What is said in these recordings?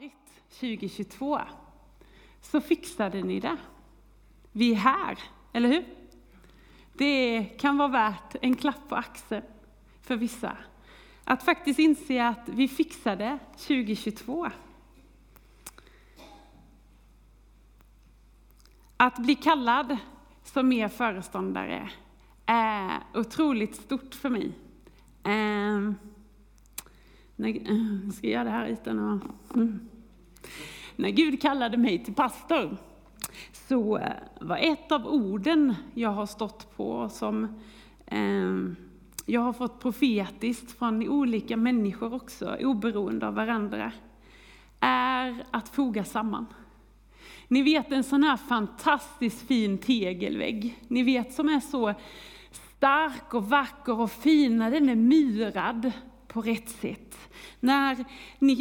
varit 2022 så fixade ni det. Vi är här, eller hur? Det kan vara värt en klapp på axeln för vissa. Att faktiskt inse att vi fixade 2022. Att bli kallad som er föreståndare är otroligt stort för mig. Eh, ska jag göra det här utan att... Mm. När Gud kallade mig till pastor så eh, var ett av orden jag har stått på som eh, jag har fått profetiskt från olika människor också, oberoende av varandra, är att foga samman. Ni vet en sån här fantastiskt fin tegelvägg, ni vet som är så stark och vacker och fin när den är myrad på rätt sätt. När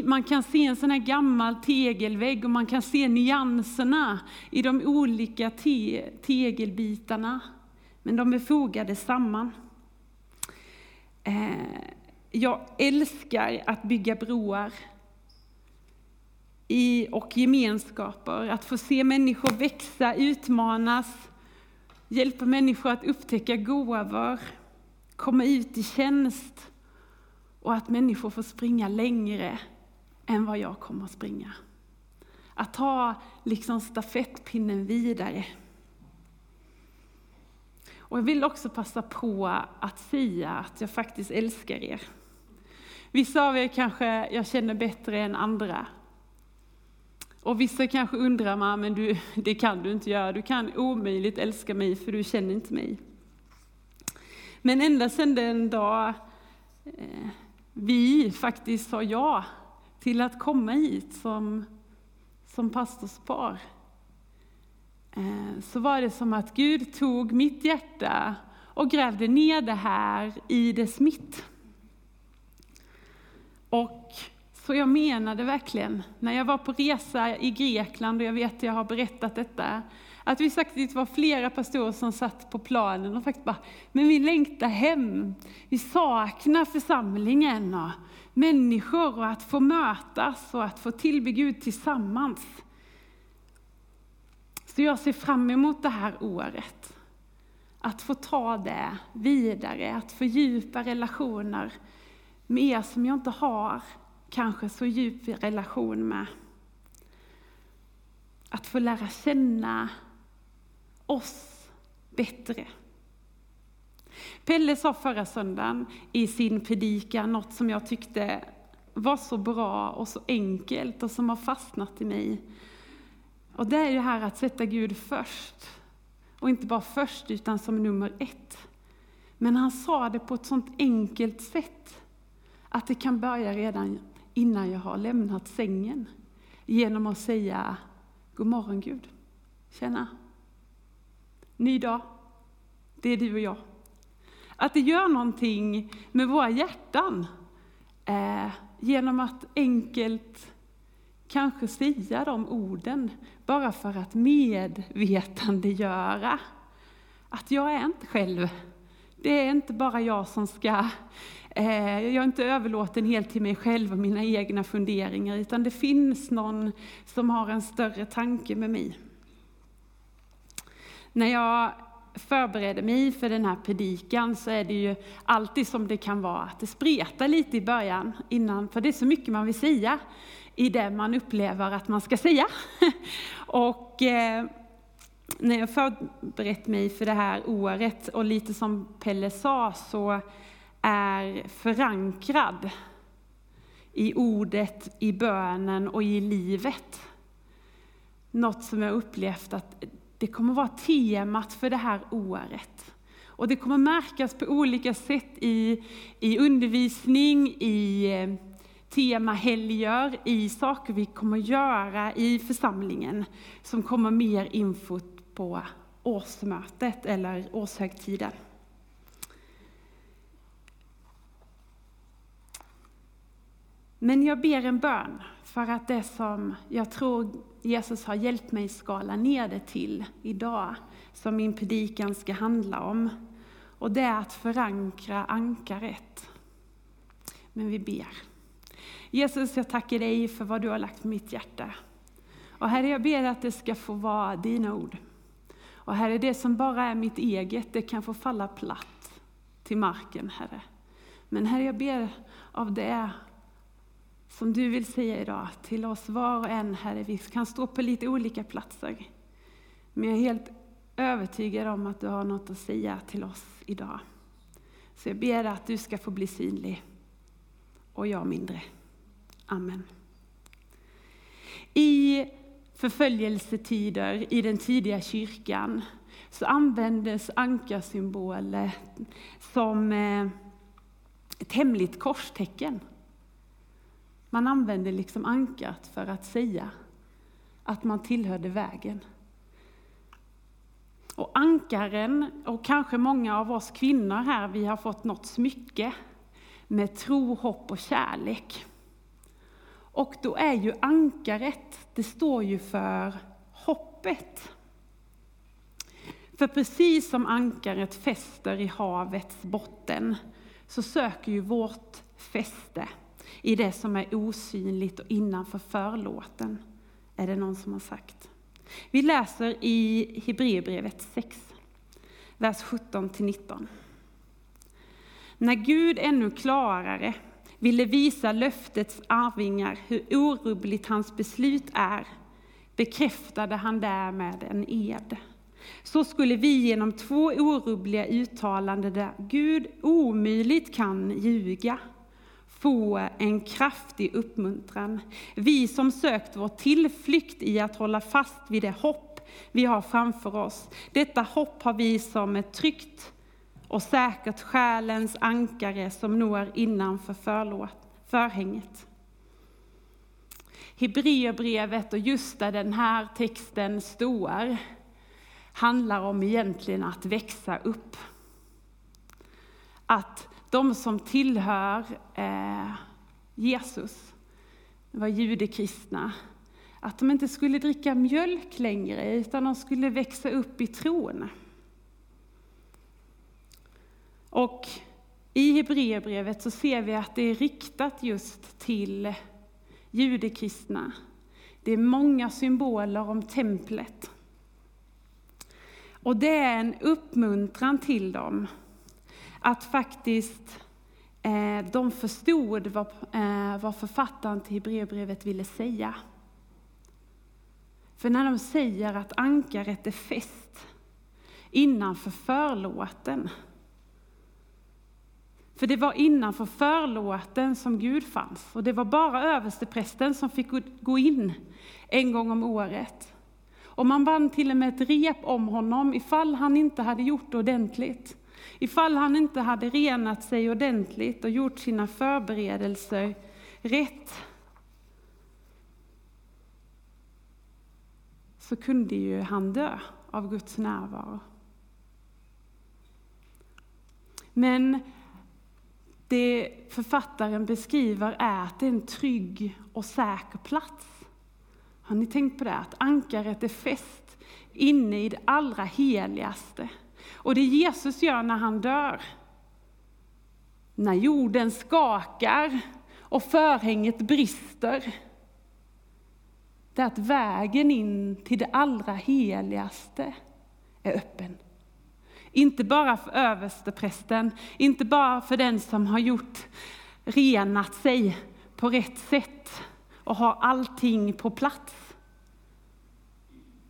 man kan se en sån här gammal tegelvägg och man kan se nyanserna i de olika te tegelbitarna. Men de är fogade samman. Eh, jag älskar att bygga broar i, och gemenskaper, att få se människor växa, utmanas, hjälpa människor att upptäcka gåvor, komma ut i tjänst och att människor får springa längre än vad jag kommer att springa. Att ta liksom stafettpinnen vidare. Och jag vill också passa på att säga att jag faktiskt älskar er. Vissa av er kanske jag känner bättre än andra. Och vissa kanske undrar, men du, det kan du inte göra. Du kan omöjligt älska mig för du känner inte mig. Men ända sedan den dag eh, vi faktiskt sa ja till att komma hit som, som pastorspar, eh, så var det som att Gud tog mitt hjärta och grävde ner det här i dess mitt. Och så jag menade verkligen, när jag var på resa i Grekland, och jag vet att jag har berättat detta, att vi faktiskt var flera pastorer som satt på planen och faktiskt bara, men vi längtar hem. Vi saknar församlingen och människor och att få mötas och att få tillbe Gud tillsammans. Så jag ser fram emot det här året. Att få ta det vidare, att fördjupa relationer med er som jag inte har kanske så djup relation med. Att få lära känna oss bättre. Pelle sa förra söndagen i sin predikan något som jag tyckte var så bra och så enkelt och som har fastnat i mig. Och det är det här att sätta Gud först. Och inte bara först, utan som nummer ett. Men han sa det på ett sånt enkelt sätt att det kan börja redan innan jag har lämnat sängen. Genom att säga God morgon Gud. Tjena. Ny dag. Det är du och jag. Att det gör någonting med våra hjärtan eh, genom att enkelt kanske säga de orden bara för att medvetandegöra att jag är inte själv. Det är inte bara jag som ska Eh, jag är inte överlåten helt till mig själv och mina egna funderingar, utan det finns någon som har en större tanke med mig. När jag förbereder mig för den här predikan så är det ju alltid som det kan vara, att det spretar lite i början, innan, för det är så mycket man vill säga i det man upplever att man ska säga. och eh, när jag förberett mig för det här året, och lite som Pelle sa, så är förankrad i ordet, i bönen och i livet. Något som jag upplevt att det kommer vara temat för det här året. Och det kommer märkas på olika sätt i, i undervisning, i eh, temahelger, i saker vi kommer göra i församlingen som kommer mer info på årsmötet eller årshögtiden. Men jag ber en bön för att det som jag tror Jesus har hjälpt mig skala ner det till idag, som min predikan ska handla om. Och det är att förankra ankaret. Men vi ber. Jesus, jag tackar dig för vad du har lagt på mitt hjärta. Och Herre, jag ber att det ska få vara dina ord. Och Herre, det som bara är mitt eget, det kan få falla platt till marken, Herre. Men Herre, jag ber av det som du vill säga idag till oss var och en, Herre. Vi kan stå på lite olika platser. Men jag är helt övertygad om att du har något att säga till oss idag. Så jag ber att du ska få bli synlig och jag mindre. Amen. I förföljelsetider i den tidiga kyrkan så användes ankarsymboler som eh, ett hemligt korstecken. Man använde liksom ankaret för att säga att man tillhörde vägen. Och ankaren, och kanske många av oss kvinnor här, vi har fått något smycke med tro, hopp och kärlek. Och då är ju ankaret, det står ju för hoppet. För precis som ankaret fäster i havets botten, så söker ju vårt fäste i det som är osynligt och innanför förlåten, är det någon som har sagt. Vi läser i Hebreerbrevet 6, vers 17-19. När Gud ännu klarare ville visa löftets arvingar hur orubbligt hans beslut är, bekräftade han därmed en ed. Så skulle vi genom två orubbliga uttalanden där Gud omöjligt kan ljuga, få en kraftig uppmuntran. Vi som sökt vår tillflykt i att hålla fast vid det hopp vi har framför oss. Detta hopp har vi som ett tryggt och säkert själens ankare som når innanför förlåt, förhänget. Hebreerbrevet och just där den här texten står handlar om egentligen att växa upp. Att de som tillhör eh, Jesus, var judekristna, att de inte skulle dricka mjölk längre, utan de skulle växa upp i tron. Och i Hebreerbrevet så ser vi att det är riktat just till judekristna. Det är många symboler om templet. Och det är en uppmuntran till dem att faktiskt eh, de förstod vad, eh, vad författaren till Hebreerbrevet ville säga. För när de säger att ankaret är fäst innanför förlåten, för det var innanför förlåten som Gud fanns, och det var bara översteprästen som fick gå in en gång om året. Och man band till och med ett rep om honom ifall han inte hade gjort det ordentligt. Ifall han inte hade renat sig ordentligt och gjort sina förberedelser rätt, så kunde ju han dö av Guds närvaro. Men det författaren beskriver är att det är en trygg och säker plats. Har ni tänkt på det? Att ankaret är fäst inne i det allra heligaste. Och det Jesus gör när han dör, när jorden skakar och förhänget brister, det är att vägen in till det allra heligaste är öppen. Inte bara för översteprästen, inte bara för den som har gjort, renat sig på rätt sätt och har allting på plats.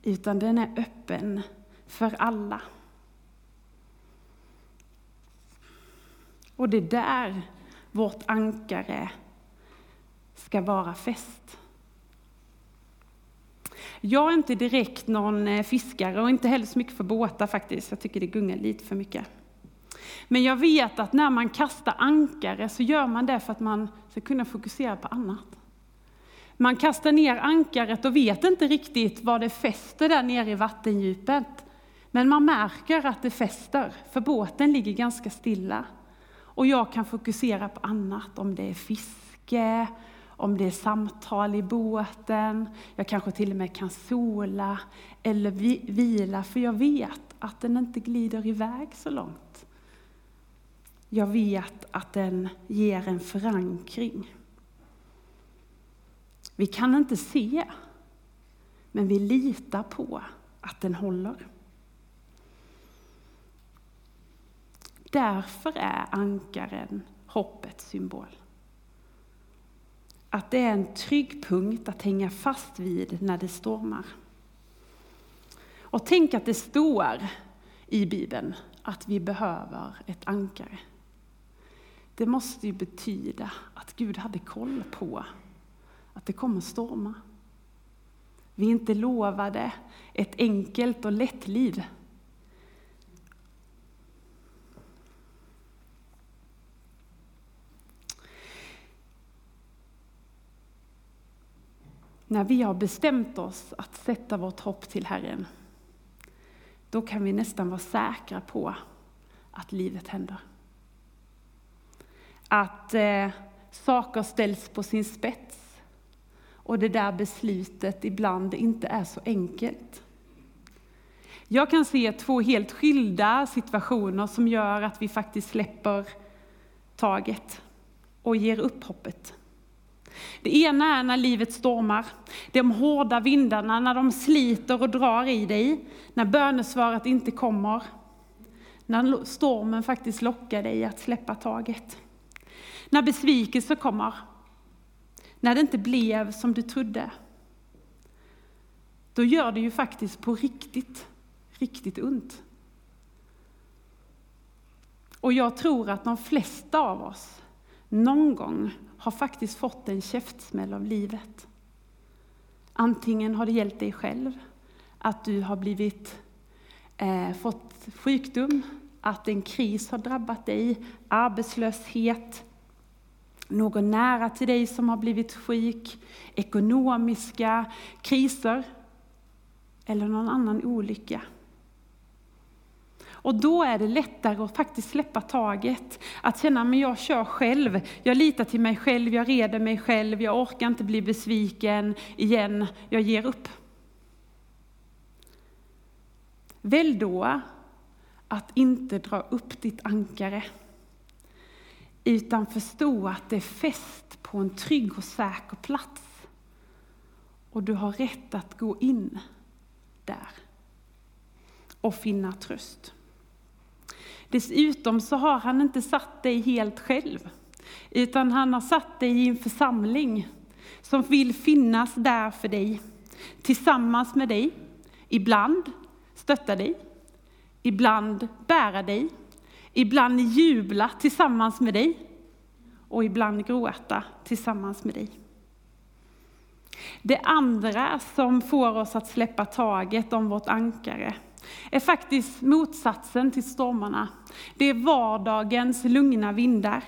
Utan den är öppen för alla. Och det är där vårt ankare ska vara fäst. Jag är inte direkt någon eh, fiskare och inte heller så mycket för båtar faktiskt. Jag tycker det gungar lite för mycket. Men jag vet att när man kastar ankare så gör man det för att man ska kunna fokusera på annat. Man kastar ner ankaret och vet inte riktigt vad det fäster där nere i vattendjupet. Men man märker att det fäster, för båten ligger ganska stilla. Och jag kan fokusera på annat, om det är fiske, om det är samtal i båten, jag kanske till och med kan sola eller vila, för jag vet att den inte glider iväg så långt. Jag vet att den ger en förankring. Vi kan inte se, men vi litar på att den håller. Därför är ankaren hoppets symbol. Att det är en trygg punkt att hänga fast vid när det stormar. Och tänk att det står i Bibeln att vi behöver ett ankare. Det måste ju betyda att Gud hade koll på att det kommer storma. Vi är inte lovade ett enkelt och lätt liv. När vi har bestämt oss att sätta vårt hopp till Herren, då kan vi nästan vara säkra på att livet händer. Att eh, saker ställs på sin spets och det där beslutet ibland inte är så enkelt. Jag kan se två helt skilda situationer som gör att vi faktiskt släpper taget och ger upp hoppet. Det ena är när livet stormar, de hårda vindarna, när de sliter och drar i dig, när bönesvaret inte kommer, när stormen faktiskt lockar dig att släppa taget. När besvikelse kommer, när det inte blev som du trodde. Då gör det ju faktiskt på riktigt, riktigt ont. Och jag tror att de flesta av oss någon gång har faktiskt fått en käftsmäll av livet. Antingen har det gällt dig själv, att du har blivit, eh, fått sjukdom, att en kris har drabbat dig, arbetslöshet, någon nära till dig som har blivit sjuk, ekonomiska kriser eller någon annan olycka. Och då är det lättare att faktiskt släppa taget. Att känna, men jag kör själv. Jag litar till mig själv, jag reder mig själv, jag orkar inte bli besviken igen, jag ger upp. Välj då att inte dra upp ditt ankare, utan förstå att det är fäst på en trygg och säker plats. Och du har rätt att gå in där och finna tröst. Dessutom så har han inte satt dig helt själv, utan han har satt dig i en församling som vill finnas där för dig, tillsammans med dig, ibland stötta dig, ibland bära dig, ibland jubla tillsammans med dig och ibland gråta tillsammans med dig. Det andra som får oss att släppa taget om vårt ankare är faktiskt motsatsen till stormarna. Det är vardagens lugna vindar.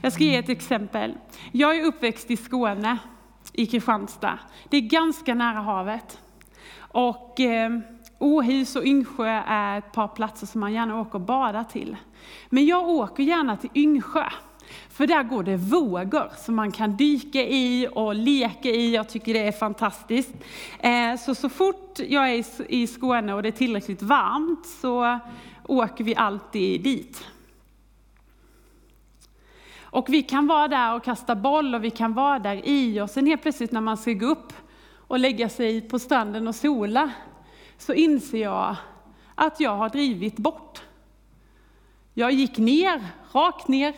Jag ska ge ett exempel. Jag är uppväxt i Skåne, i Kristianstad. Det är ganska nära havet. Och eh, Åhus och Yngsjö är ett par platser som man gärna åker och badar till. Men jag åker gärna till Yngsjö för där går det vågor som man kan dyka i och leka i. Jag tycker det är fantastiskt. Eh, så, så fort jag är i Skåne och det är tillräckligt varmt så åker vi alltid dit. Och vi kan vara där och kasta boll och vi kan vara där i och sen helt plötsligt när man ska gå upp och lägga sig på stranden och sola så inser jag att jag har drivit bort. Jag gick ner, rakt ner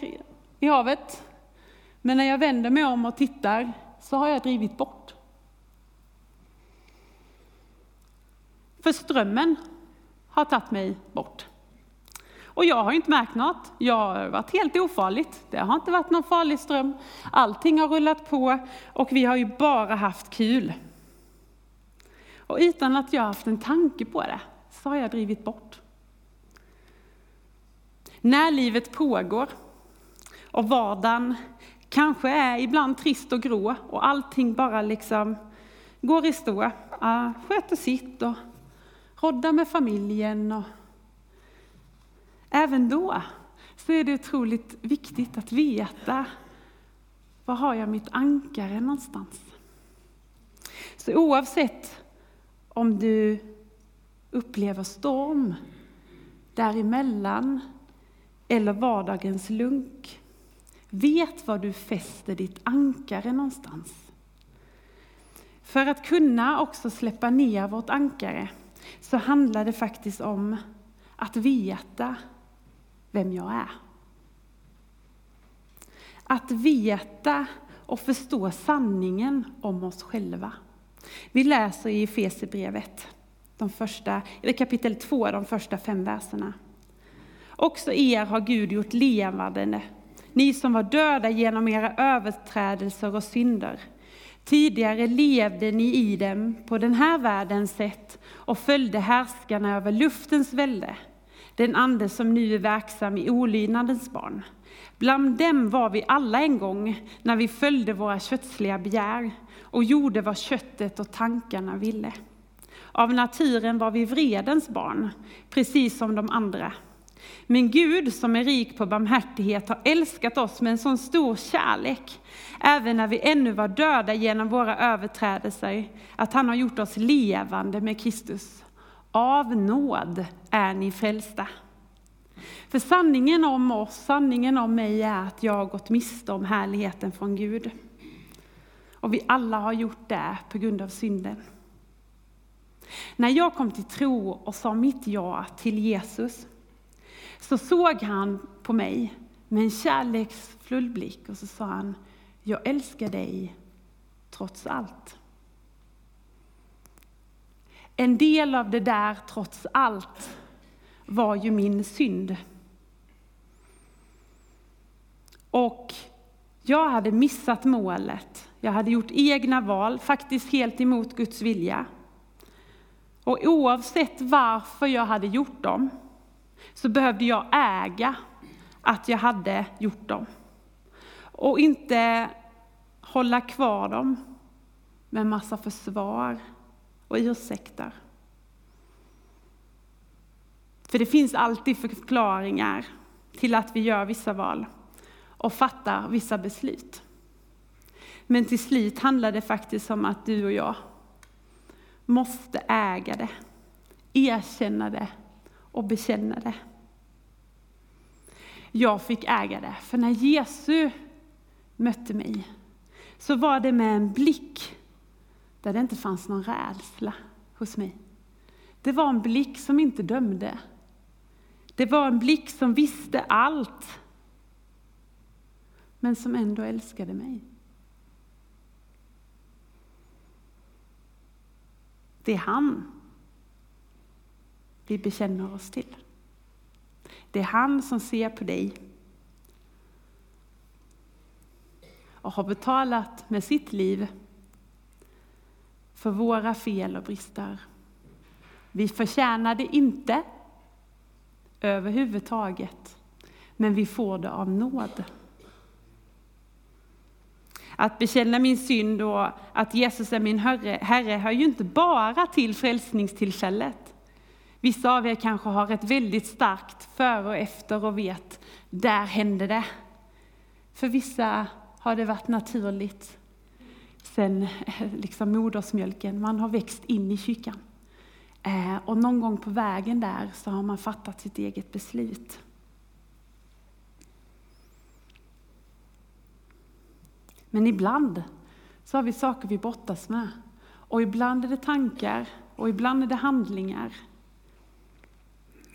i havet. Men när jag vänder mig om och tittar så har jag drivit bort. För strömmen har tagit mig bort. Och jag har inte märkt något. Jag har varit helt ofarligt. Det har inte varit någon farlig ström. Allting har rullat på och vi har ju bara haft kul. Och utan att jag haft en tanke på det så har jag drivit bort. När livet pågår och vardagen kanske är ibland trist och grå och allting bara liksom går i stå. Ja, sköter sitt och roddar med familjen. Och även då så är det otroligt viktigt att veta var har jag mitt ankare någonstans? Så oavsett om du upplever storm däremellan eller vardagens lunk Vet var du fäster ditt ankare någonstans. För att kunna också släppa ner vårt ankare så handlar det faktiskt om att veta vem jag är. Att veta och förstå sanningen om oss själva. Vi läser i Efesierbrevet, de första, kapitel 2, de första fem verserna. Också er har Gud gjort levande, ni som var döda genom era överträdelser och synder. Tidigare levde ni i dem på den här världens sätt och följde härskarna över luftens välde, den ande som nu är verksam i olydnadens barn. Bland dem var vi alla en gång när vi följde våra kötsliga begär och gjorde vad köttet och tankarna ville. Av naturen var vi vredens barn, precis som de andra. Men Gud som är rik på barmhärtighet har älskat oss med en sån stor kärlek, även när vi ännu var döda genom våra överträdelser, att han har gjort oss levande med Kristus. Av nåd är ni frälsta. För sanningen om oss, sanningen om mig är att jag har gått miste om härligheten från Gud. Och vi alla har gjort det på grund av synden. När jag kom till tro och sa mitt ja till Jesus, så såg han på mig med en kärleksfull blick och så sa han, jag älskar dig trots allt. En del av det där trots allt var ju min synd. Och jag hade missat målet. Jag hade gjort egna val, faktiskt helt emot Guds vilja. Och oavsett varför jag hade gjort dem, så behövde jag äga att jag hade gjort dem. Och inte hålla kvar dem med massa försvar och ursäkter. För det finns alltid förklaringar till att vi gör vissa val och fattar vissa beslut. Men till slut handlar det faktiskt om att du och jag måste äga det, erkänna det och bekänna det. Jag fick äga det, för när Jesus mötte mig så var det med en blick där det inte fanns någon rädsla hos mig. Det var en blick som inte dömde. Det var en blick som visste allt, men som ändå älskade mig. Det är han vi bekänner oss till. Det är han som ser på dig och har betalat med sitt liv för våra fel och brister. Vi förtjänar det inte överhuvudtaget, men vi får det av nåd. Att bekänna min synd och att Jesus är min herre, herre hör ju inte bara till frälsningstillfället. Vissa av er kanske har ett väldigt starkt före och efter och vet, där hände det. För vissa har det varit naturligt sen eh, liksom modersmjölken, man har växt in i kyrkan. Eh, och någon gång på vägen där så har man fattat sitt eget beslut. Men ibland så har vi saker vi brottas med. Och ibland är det tankar och ibland är det handlingar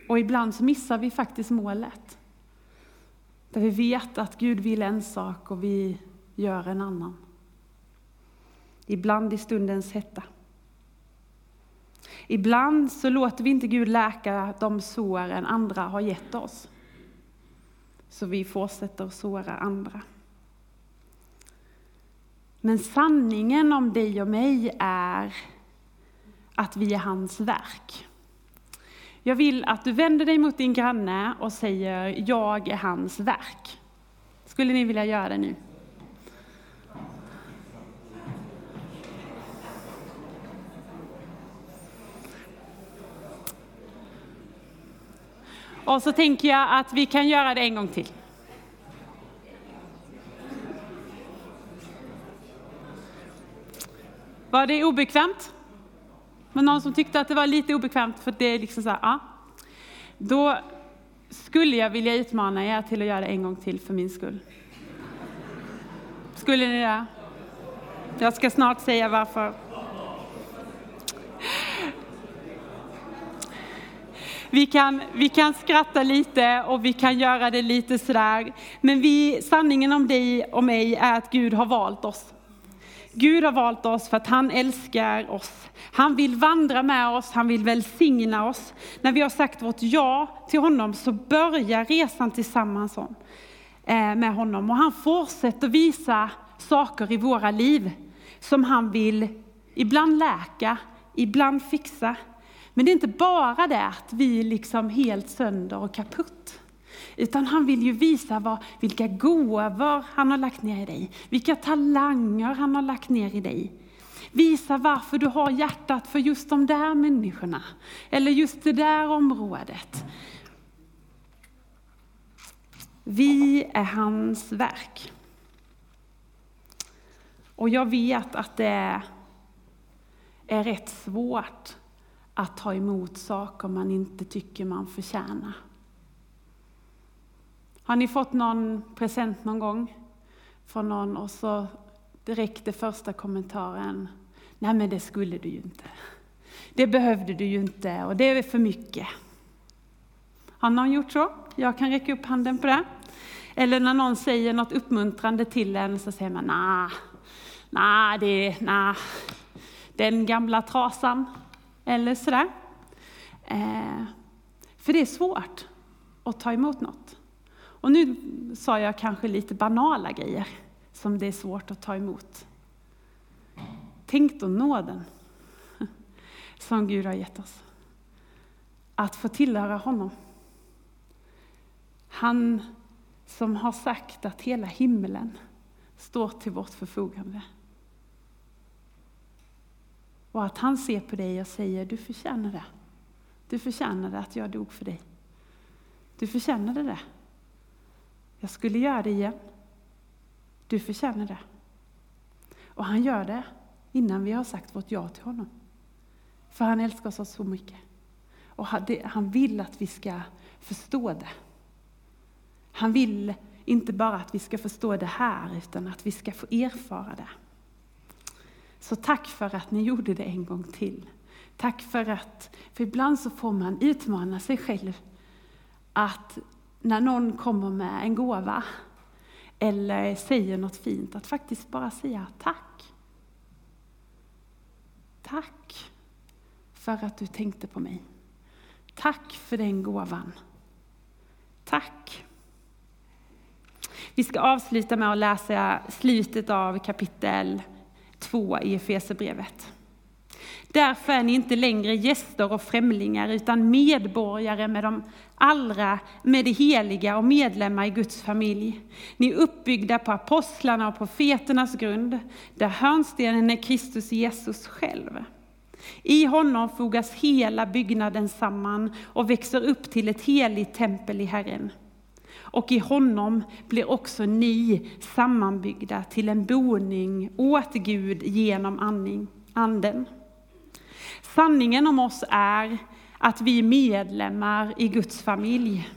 och ibland så missar vi faktiskt målet. Där vi vet att Gud vill en sak och vi gör en annan. Ibland i stundens hetta. Ibland så låter vi inte Gud läka de såren andra har gett oss. Så vi fortsätter såra andra. Men sanningen om dig och mig är att vi är hans verk. Jag vill att du vänder dig mot din granne och säger, jag är hans verk. Skulle ni vilja göra det nu? Och så tänker jag att vi kan göra det en gång till. Var det obekvämt? Men någon som tyckte att det var lite obekvämt för det är liksom så här, ja. Då skulle jag vilja utmana er till att göra det en gång till för min skull. Skulle ni det? Jag ska snart säga varför. Vi kan, vi kan skratta lite och vi kan göra det lite sådär. Men vi, sanningen om dig och mig är att Gud har valt oss. Gud har valt oss för att han älskar oss. Han vill vandra med oss, han vill välsigna oss. När vi har sagt vårt ja till honom så börjar resan tillsammans eh, med honom. Och han fortsätter visa saker i våra liv som han vill ibland läka, ibland fixa. Men det är inte bara det att vi är liksom helt sönder och kaputt. Utan han vill ju visa vad, vilka gåvor han har lagt ner i dig, vilka talanger han har lagt ner i dig. Visa varför du har hjärtat för just de där människorna, eller just det där området. Vi är hans verk. Och jag vet att det är rätt svårt att ta emot saker man inte tycker man förtjänar. Har ni fått någon present någon gång från någon och så direkt det första kommentaren, nej men det skulle du ju inte. Det behövde du ju inte och det är för mycket. Har någon gjort så? Jag kan räcka upp handen på det. Eller när någon säger något uppmuntrande till en så säger man, nej, nej, det, nej, den gamla trasan. Eller sådär. Eh, för det är svårt att ta emot något. Och nu sa jag kanske lite banala grejer som det är svårt att ta emot. Tänk då nåden som Gud har gett oss. Att få tillhöra honom. Han som har sagt att hela himlen står till vårt förfogande. Och att han ser på dig och säger, du förtjänar det. Du förtjänade att jag dog för dig. Du förtjänade det. Jag skulle göra det igen. Du förtjänar det. Och han gör det innan vi har sagt vårt ja till honom. För han älskar oss så mycket. Och han vill att vi ska förstå det. Han vill inte bara att vi ska förstå det här, utan att vi ska få erfara det. Så tack för att ni gjorde det en gång till. Tack för att, för ibland så får man utmana sig själv att när någon kommer med en gåva eller säger något fint, att faktiskt bara säga tack. Tack för att du tänkte på mig. Tack för den gåvan. Tack. Vi ska avsluta med att läsa slutet av kapitel 2 i Efesierbrevet. Därför är ni inte längre gäster och främlingar utan medborgare med de allra, med det heliga och medlemmar i Guds familj. Ni är uppbyggda på apostlarna och profeternas grund, där hörnstenen är Kristus Jesus själv. I honom fogas hela byggnaden samman och växer upp till ett heligt tempel i Herren och i honom blir också ni sammanbyggda till en boning åt Gud genom anden. Sanningen om oss är att vi är medlemmar i Guds familj.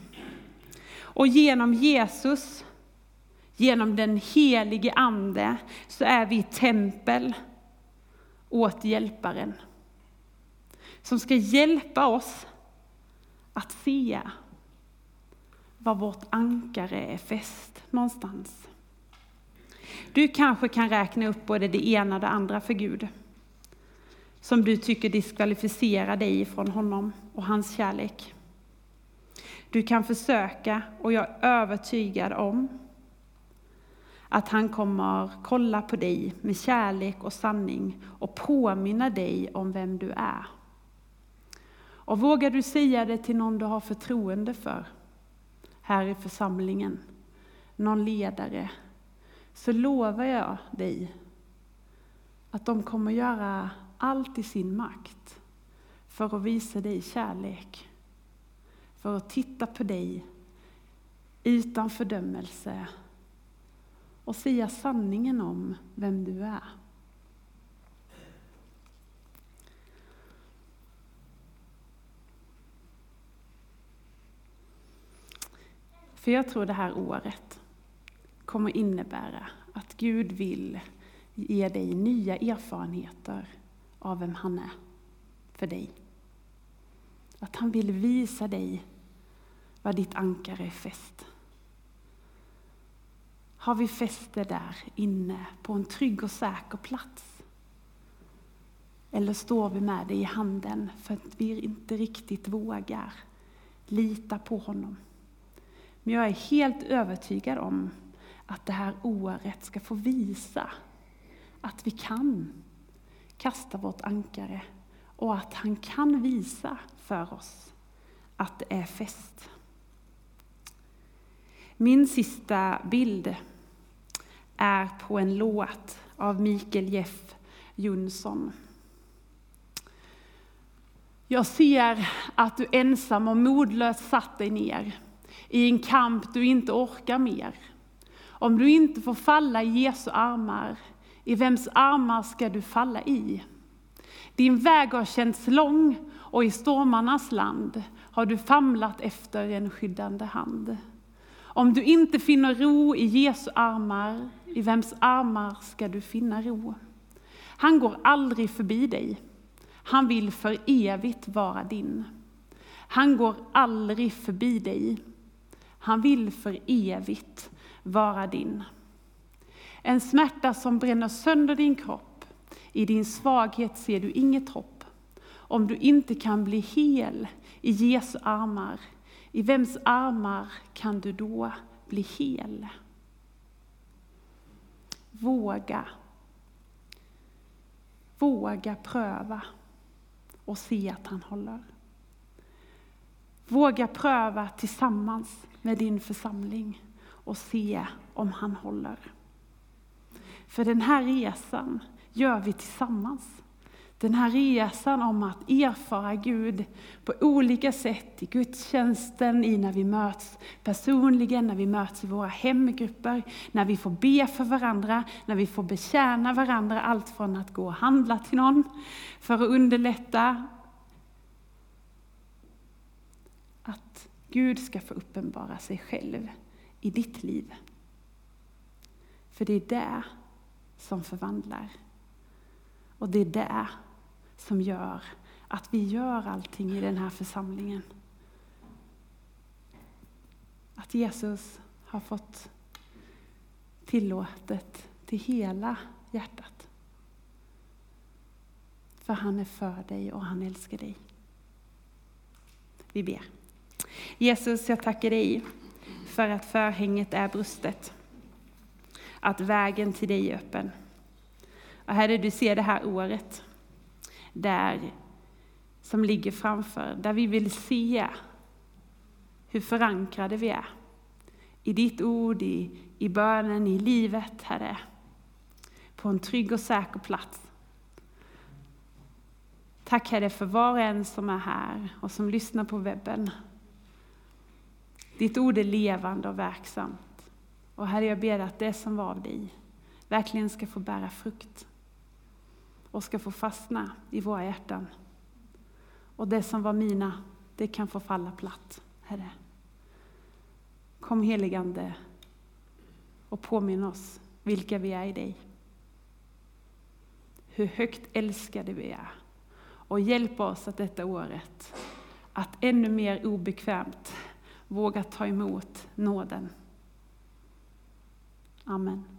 Och genom Jesus, genom den helige Ande, så är vi tempel åt Hjälparen. Som ska hjälpa oss att se var vårt ankare är fäst någonstans. Du kanske kan räkna upp både det ena och det andra för Gud, som du tycker diskvalificerar dig från honom och hans kärlek. Du kan försöka, och jag är övertygad om att han kommer kolla på dig med kärlek och sanning och påminna dig om vem du är. Och vågar du säga det till någon du har förtroende för, här i församlingen, någon ledare, så lovar jag dig att de kommer göra allt i sin makt för att visa dig kärlek, för att titta på dig utan fördömelse och säga sanningen om vem du är. För jag tror det här året kommer innebära att Gud vill ge dig nya erfarenheter av vem han är för dig. Att han vill visa dig var ditt ankare är fäst. Har vi fäst det där inne på en trygg och säker plats? Eller står vi med det i handen för att vi inte riktigt vågar lita på honom? Men jag är helt övertygad om att det här året ska få visa att vi kan kasta vårt ankare och att han kan visa för oss att det är fest. Min sista bild är på en låt av Mikael Jeff Jonsson. Jag ser att du ensam och modlöst satt dig ner i en kamp du inte orkar mer. Om du inte får falla i Jesu armar, i vems armar ska du falla i? Din väg har känts lång och i stormarnas land har du famlat efter en skyddande hand. Om du inte finner ro i Jesu armar, i vems armar ska du finna ro? Han går aldrig förbi dig. Han vill för evigt vara din. Han går aldrig förbi dig. Han vill för evigt vara din. En smärta som bränner sönder din kropp. I din svaghet ser du inget hopp. Om du inte kan bli hel i Jesu armar, i vems armar kan du då bli hel? Våga. Våga pröva och se att han håller. Våga pröva tillsammans med din församling och se om han håller. För den här resan gör vi tillsammans. Den här resan om att erfara Gud på olika sätt i gudstjänsten, i när vi möts personligen, när vi möts i våra hemgrupper, när vi får be för varandra, när vi får betjäna varandra, allt från att gå och handla till någon för att underlätta. Att Gud ska få uppenbara sig själv i ditt liv. För det är det som förvandlar. Och det är det som gör att vi gör allting i den här församlingen. Att Jesus har fått tillåtet till hela hjärtat. För han är för dig och han älskar dig. Vi ber. Jesus, jag tackar dig för att förhänget är brustet. Att vägen till dig är öppen. Och Herre, du ser det här året där, som ligger framför, där vi vill se hur förankrade vi är. I ditt ord, i, i bönen, i livet, Herre. På en trygg och säker plats. Tack Herre för var och en som är här och som lyssnar på webben. Ditt ord är levande och verksamt. Och Herre, jag ber att det som var av dig verkligen ska få bära frukt och ska få fastna i våra hjärtan. Och det som var mina, det kan få falla platt, Herre. Kom heligande och påminn oss vilka vi är i dig. Hur högt älskade vi är. Och hjälp oss att detta året, att ännu mer obekvämt våga ta emot nåden. Amen.